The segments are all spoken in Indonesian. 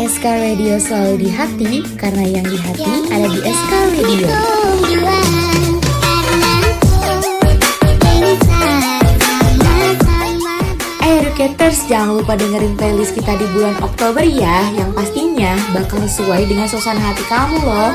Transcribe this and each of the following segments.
SK Radio selalu di hati Karena yang di hati ada di SK Radio. Educators, jangan lupa dengerin playlist kita di bulan Oktober ya Yang pastinya bakal sesuai dengan suasana hati kamu loh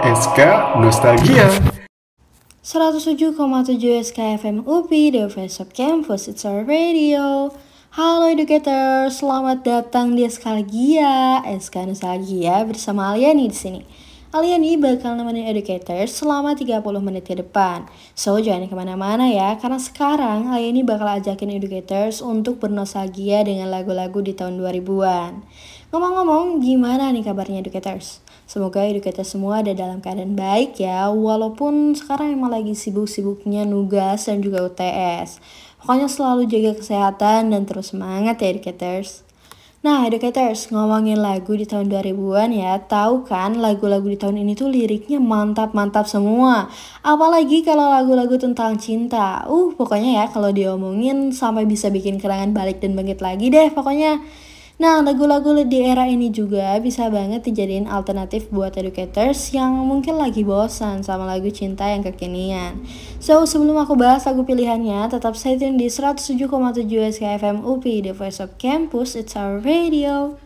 SK Nostalgia. 107,7 SKFM UPI, The Voice of Campus, It's Our Radio. Halo educator, selamat datang di Eskalgia, SK Nostalgia bersama Aliani di sini. Aliani bakal nemenin educators selama 30 menit ke depan. So, jangan ke mana-mana ya, karena sekarang Aliani bakal ajakin educators untuk bernostalgia dengan lagu-lagu di tahun 2000-an. Ngomong-ngomong, gimana nih kabarnya educators? Semoga educators semua ada dalam keadaan baik ya, walaupun sekarang emang lagi sibuk-sibuknya nugas dan juga UTS. Pokoknya selalu jaga kesehatan dan terus semangat ya educators. Nah, educators, ngomongin lagu di tahun 2000-an ya, tahu kan lagu-lagu di tahun ini tuh liriknya mantap-mantap semua. Apalagi kalau lagu-lagu tentang cinta. Uh, pokoknya ya kalau diomongin sampai bisa bikin kerangan balik dan bangkit lagi deh pokoknya. Nah, lagu-lagu di era ini juga bisa banget dijadiin alternatif buat educators yang mungkin lagi bosan sama lagu cinta yang kekinian. So, sebelum aku bahas lagu pilihannya, tetap stay tune di 107,7 SKFM UPI, The Voice of Campus, It's Our Radio.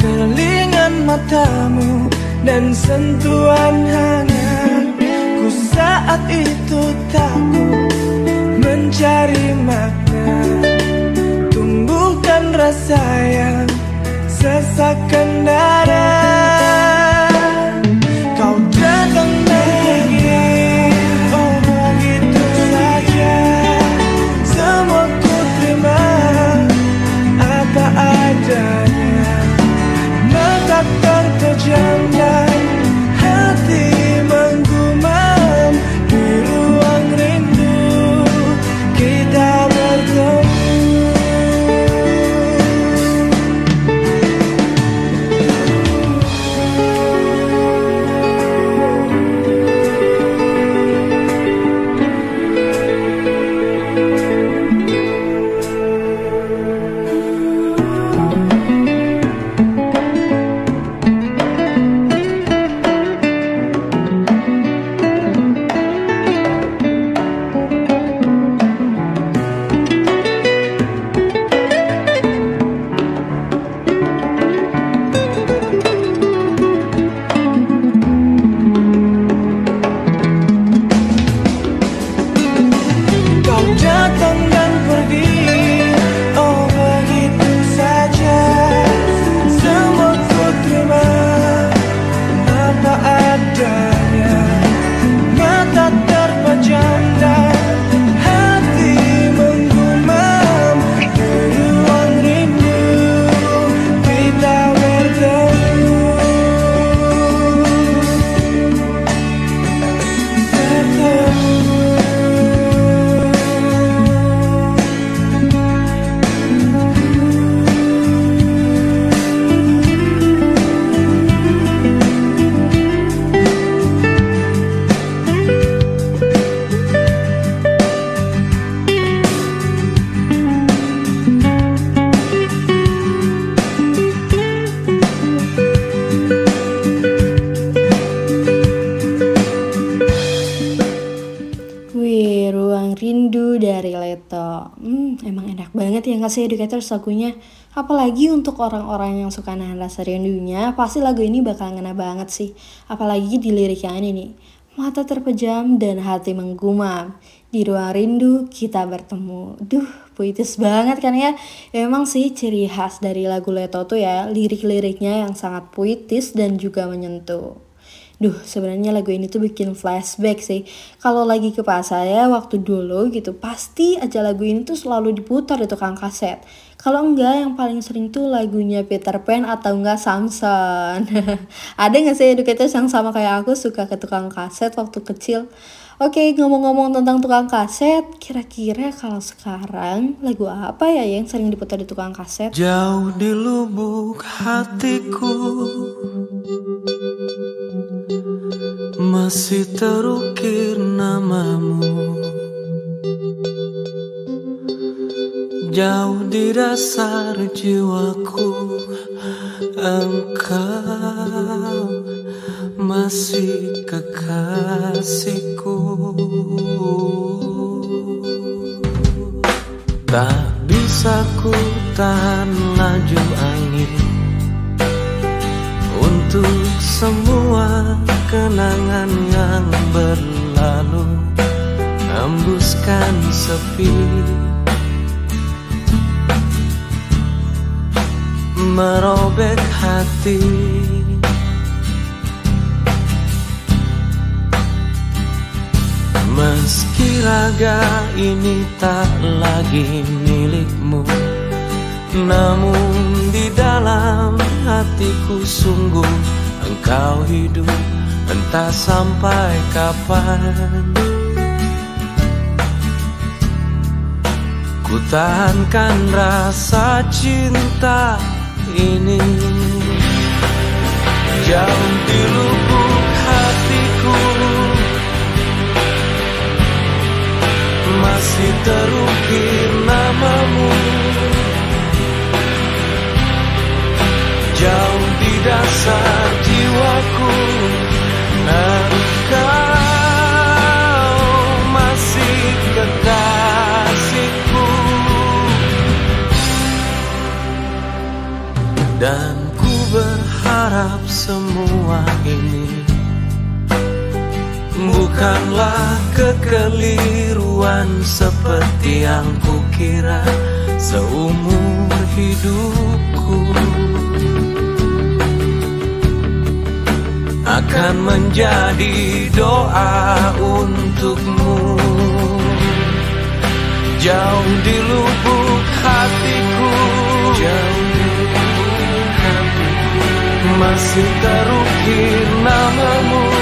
Kelingan matamu dan sentuhan hangat. Ku saat itu takut mencari makna. Tumbuhkan rasa yang sesakkan darah banget ya nggak sih educators lagunya. Apalagi untuk orang-orang yang suka nahan rasa rindunya, pasti lagu ini bakal ngena banget sih. Apalagi di lirik yang ini nih. Mata terpejam dan hati menggumam. Di ruang rindu kita bertemu. Duh, puitis banget kan ya emang sih ciri khas dari lagu Leto tuh ya, lirik-liriknya yang sangat puitis dan juga menyentuh. Duh, sebenarnya lagu ini tuh bikin flashback sih. Kalau lagi ke pasar ya waktu dulu gitu, pasti aja lagu ini tuh selalu diputar di tukang kaset. Kalau enggak, yang paling sering tuh lagunya Peter Pan atau enggak Samson. Ada nggak sih educators yang sama kayak aku suka ke tukang kaset waktu kecil? Oke, ngomong-ngomong tentang tukang kaset, kira-kira kalau sekarang lagu apa ya yang sering diputar di tukang kaset? Jauh di lubuk hatiku masih terukir namamu. Jauh di dasar jiwaku Engkau masih kekasihku. Tak bisa ku tahan laju angin. Untuk semua kenangan yang berlalu Hembuskan sepi. Merobek hati. Meski raga ini tak lagi milikmu Namun di dalam hatiku sungguh engkau hidup entah sampai kapan. Ku tahankan rasa cinta ini. Jauh di lubuk hatiku. Masih terukir namamu. Jauh di dasar jiwaku Dan ku berharap semua ini Bukanlah kekeliruan seperti yang kukira seumur hidupku. Akan menjadi doa untukmu. Jauh di lubuk hatiku Masih terukir namamu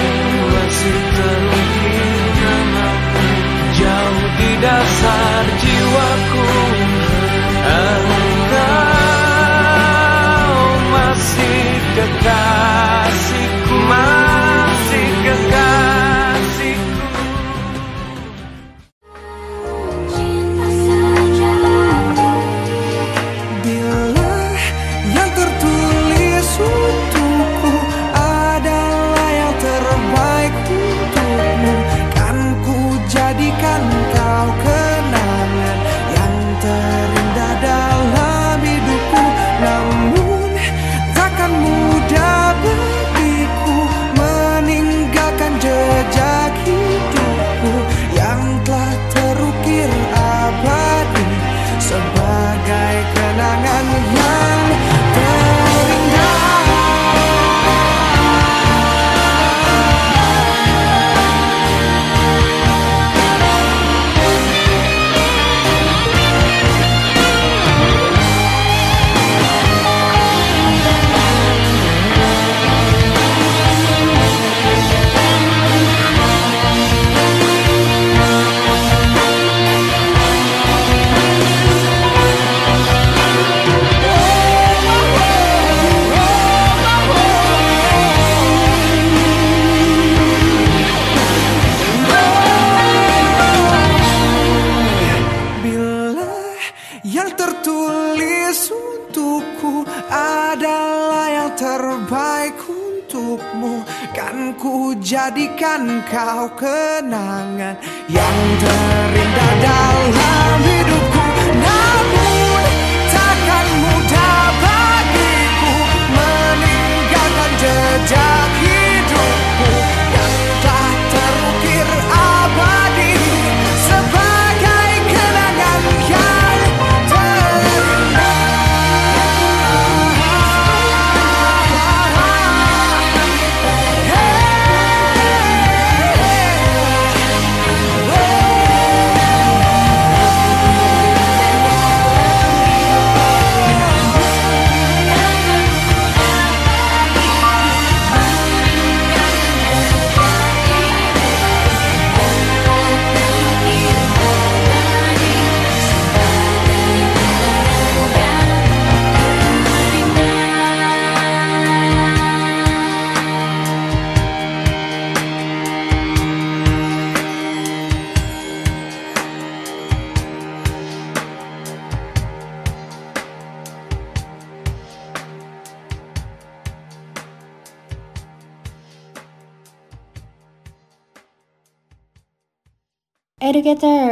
kau kenangan yang terindah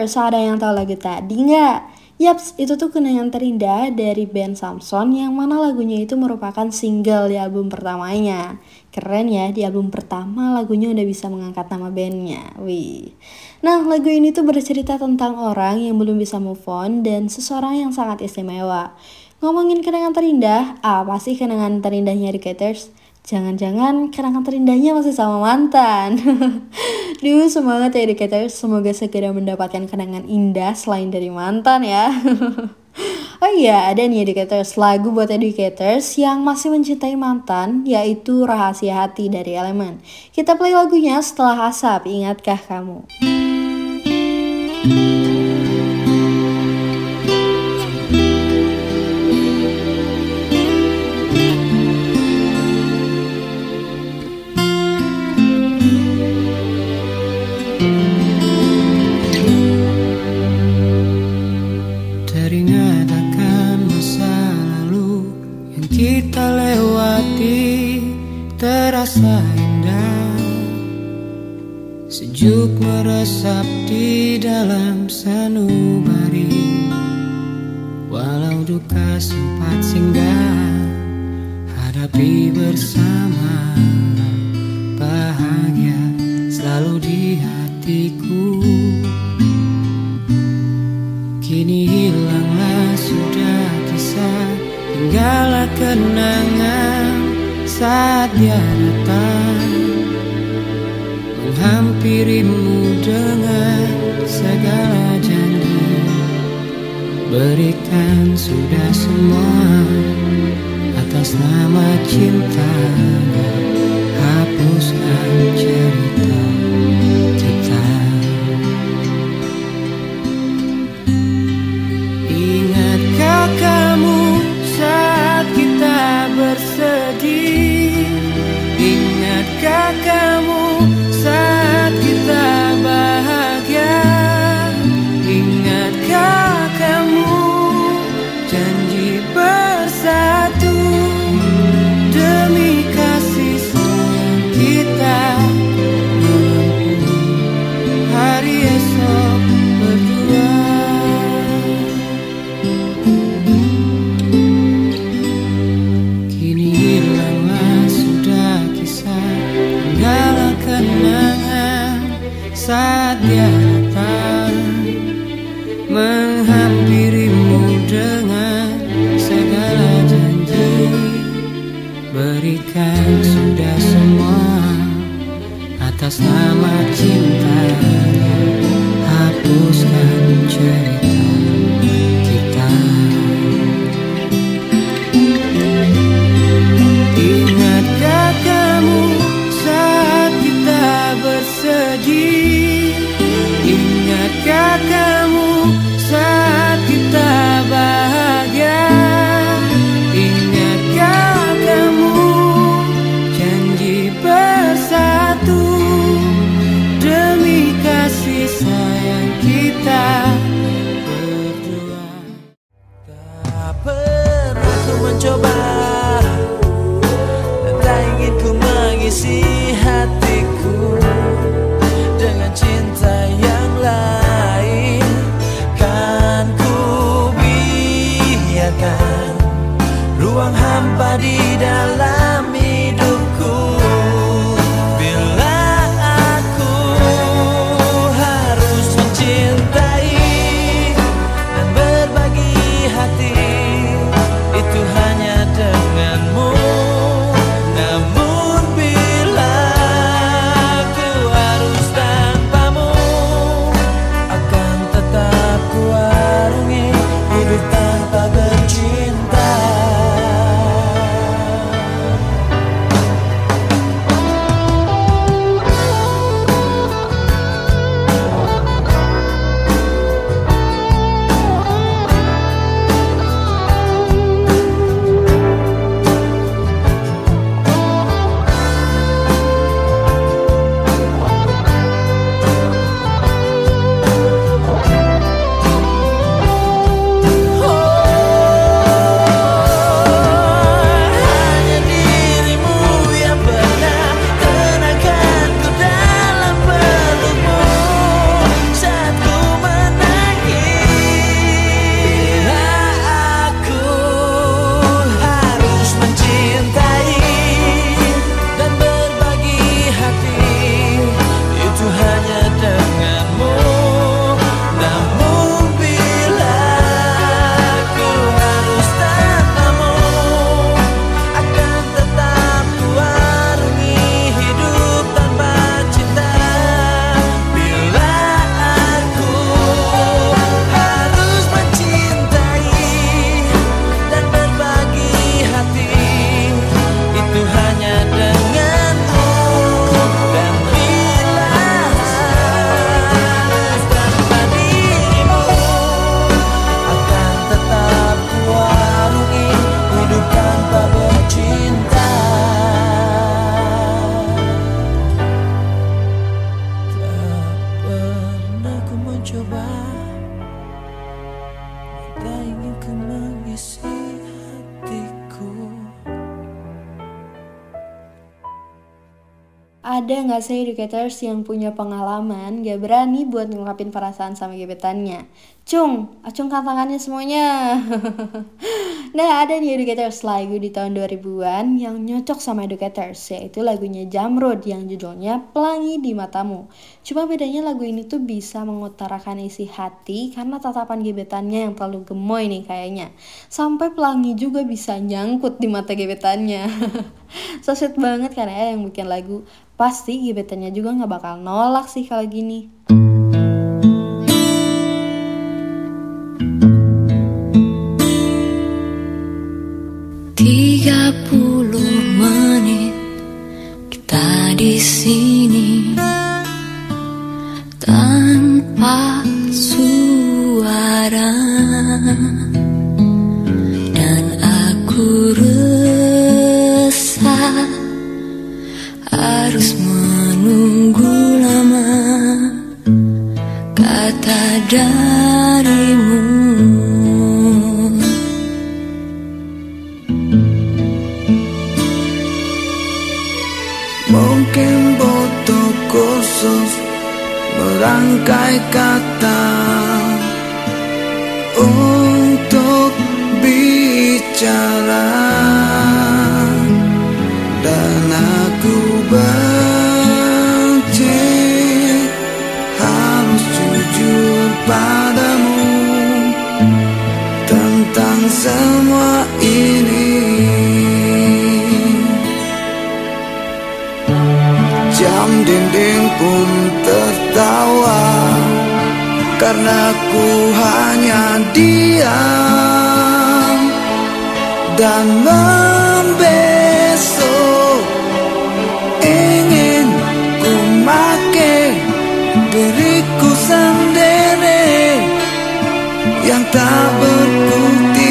Educators, ada yang tahu lagu tadi nggak? Yaps, itu tuh kenangan terindah dari band Samson yang mana lagunya itu merupakan single di album pertamanya. Keren ya, di album pertama lagunya udah bisa mengangkat nama bandnya. Wih. Nah, lagu ini tuh bercerita tentang orang yang belum bisa move on dan seseorang yang sangat istimewa. Ngomongin kenangan terindah, apa sih kenangan terindahnya Educators? Jangan-jangan kenangan terindahnya masih sama mantan. Duh, semangat ya educators. Semoga segera mendapatkan kenangan indah selain dari mantan ya. oh iya, ada nih educators. Lagu buat educators yang masih mencintai mantan, yaitu Rahasia Hati dari Elemen. Kita play lagunya setelah asap, ingatkah kamu? Teringat terasa indah. Sejuk meresap di dalam sanubari. Walau duka sempat singgah Hadapi bersama. Bahagia selalu di hatiku. Kini hilanglah sudah kisah Tinggallah kenangan saat dia datang. Menghampirimu dengan segala janji Berikan sudah semua atas nama cintanya Hapuskan cerita cinta yang lain ada nggak sih educators yang punya pengalaman gak berani buat ngungkapin perasaan sama gebetannya? Cung, acung tangannya semuanya. nah, ada nih educators lagu di tahun 2000-an yang nyocok sama educators, yaitu lagunya Jamrud yang judulnya Pelangi di Matamu. Cuma bedanya lagu ini tuh bisa mengutarakan isi hati karena tatapan gebetannya yang terlalu gemoy nih kayaknya. Sampai pelangi juga bisa nyangkut di mata gebetannya. so sweet banget kan ya yang bikin lagu. Pasti gebetannya juga nggak bakal nolak sih kalau gini. Tiga puluh menit kita di sini tanpa suara dan aku resah harus menunggu lama. Dan membesok. Ingin ku make diriku sendiri Yang tak berkutik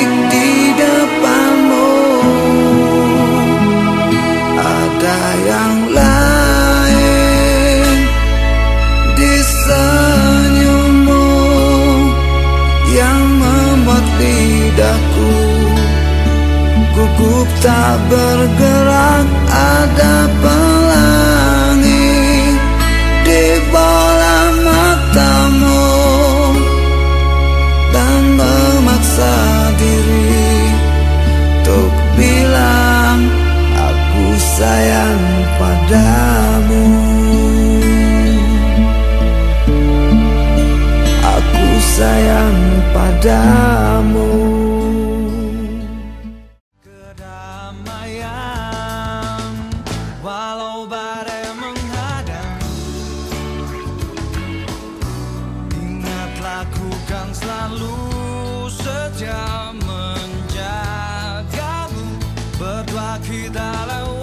tak bergerak ada dalej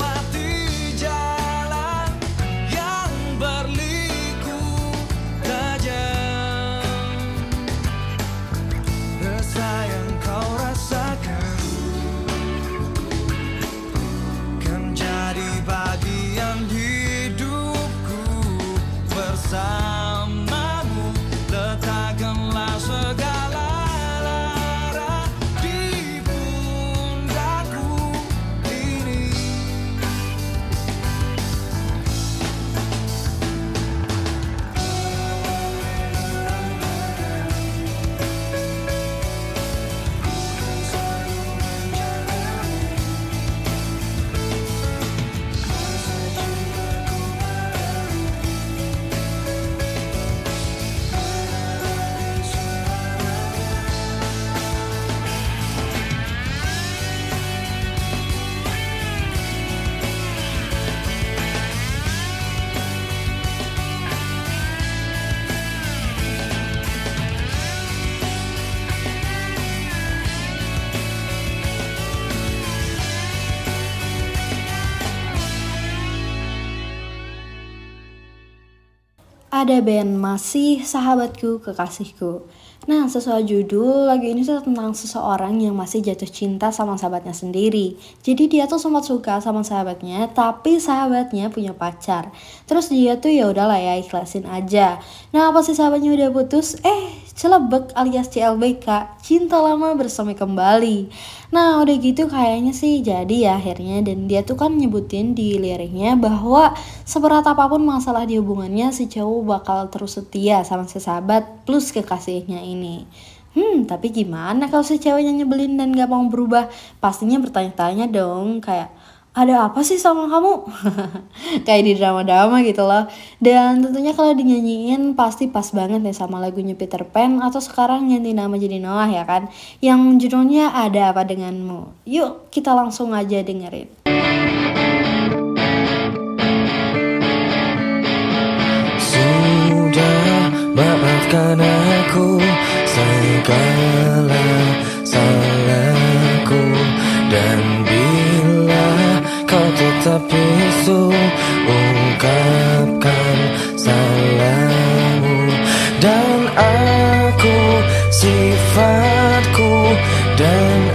Ada band Masih Sahabatku Kekasihku. Nah, sesuai judul, lagu ini tuh tentang seseorang yang masih jatuh cinta sama sahabatnya sendiri. Jadi dia tuh sempat suka sama sahabatnya, tapi sahabatnya punya pacar. Terus dia tuh ya udahlah ya ikhlasin aja. Nah, pas si sahabatnya udah putus, eh celebek alias CLBK, cinta lama bersama kembali. Nah, udah gitu kayaknya sih jadi ya akhirnya dan dia tuh kan nyebutin di liriknya bahwa seberat apa pun masalah di hubungannya si cowok bakal terus setia sama si sahabat plus kekasihnya ini. Hmm, tapi gimana kalau si ceweknya nyebelin dan gak mau berubah? Pastinya bertanya-tanya dong, kayak ada apa sih sama kamu? Kayak di drama-drama gitu loh. Dan tentunya kalau dinyanyiin pasti pas banget nih sama lagunya Peter Pan atau sekarang ganti nama jadi Noah ya kan. Yang judulnya Ada Apa Denganmu. Yuk kita langsung aja dengerin. Maafkan aku segala salahku. Dan bila kau tetap bisu Ungkapkan salahmu. Dan aku sifatku Dan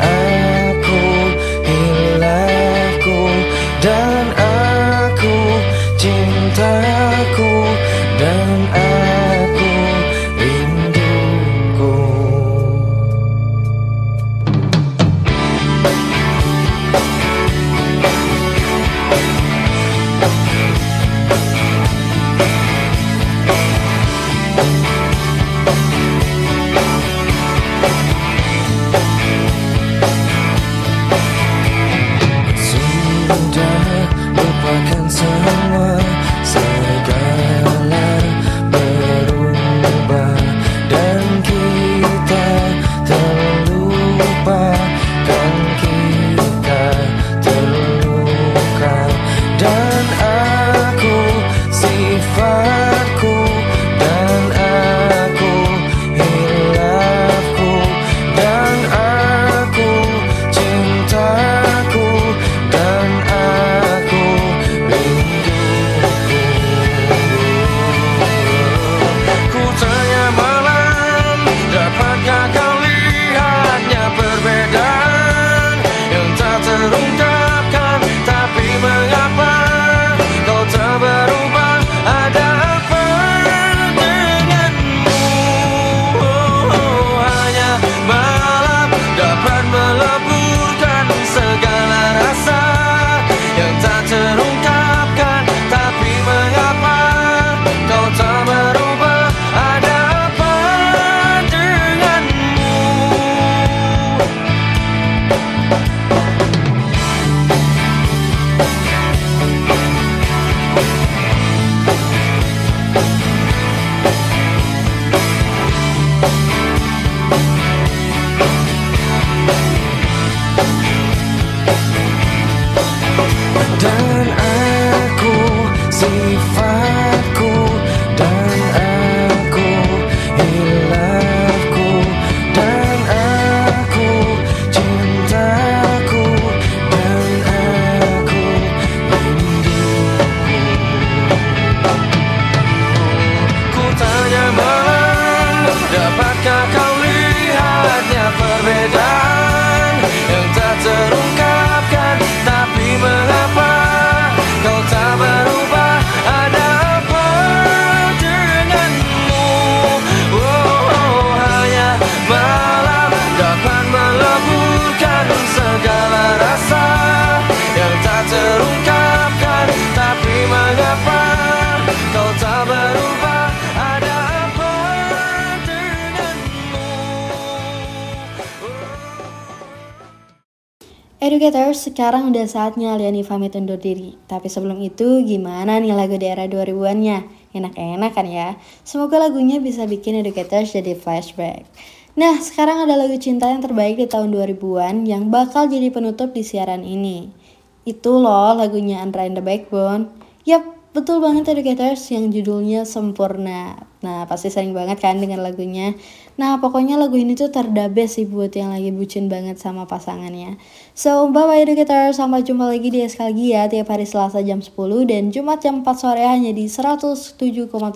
Educators, sekarang udah saatnya Liani pamit undur diri. Tapi sebelum itu, gimana nih lagu di era 2000-annya? Enak-enak kan ya? Semoga lagunya bisa bikin Educators jadi flashback. Nah, sekarang ada lagu cinta yang terbaik di tahun 2000-an yang bakal jadi penutup di siaran ini. Itu loh lagunya Andra and the Backbone. Yap, betul banget Educators yang judulnya Sempurna. Nah, pasti sering banget kan dengan lagunya. Nah, pokoknya lagu ini tuh terdabes sih buat yang lagi bucin banget sama pasangannya. So, bye-bye Educators. Sampai jumpa lagi di Eskalgia tiap hari Selasa jam 10 dan Jumat jam 4 sore hanya di 107,7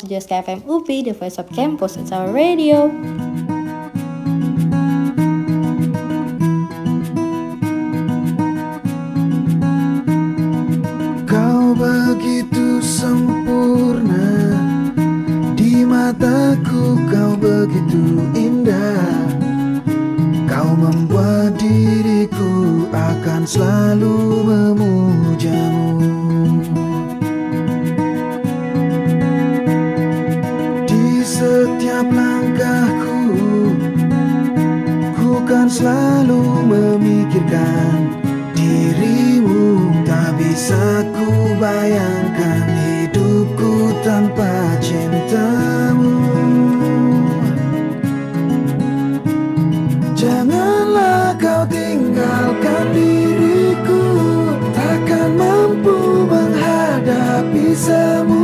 SKFM UPI, The Voice of Campus. It's our radio. mataku kau begitu indah. Kau membuat diriku akan selalu memujamu. Di setiap langkahku Ku kan selalu memikirkan dirimu. Tak bisa ku bayangkan hidupku tanpa cinta. Passamos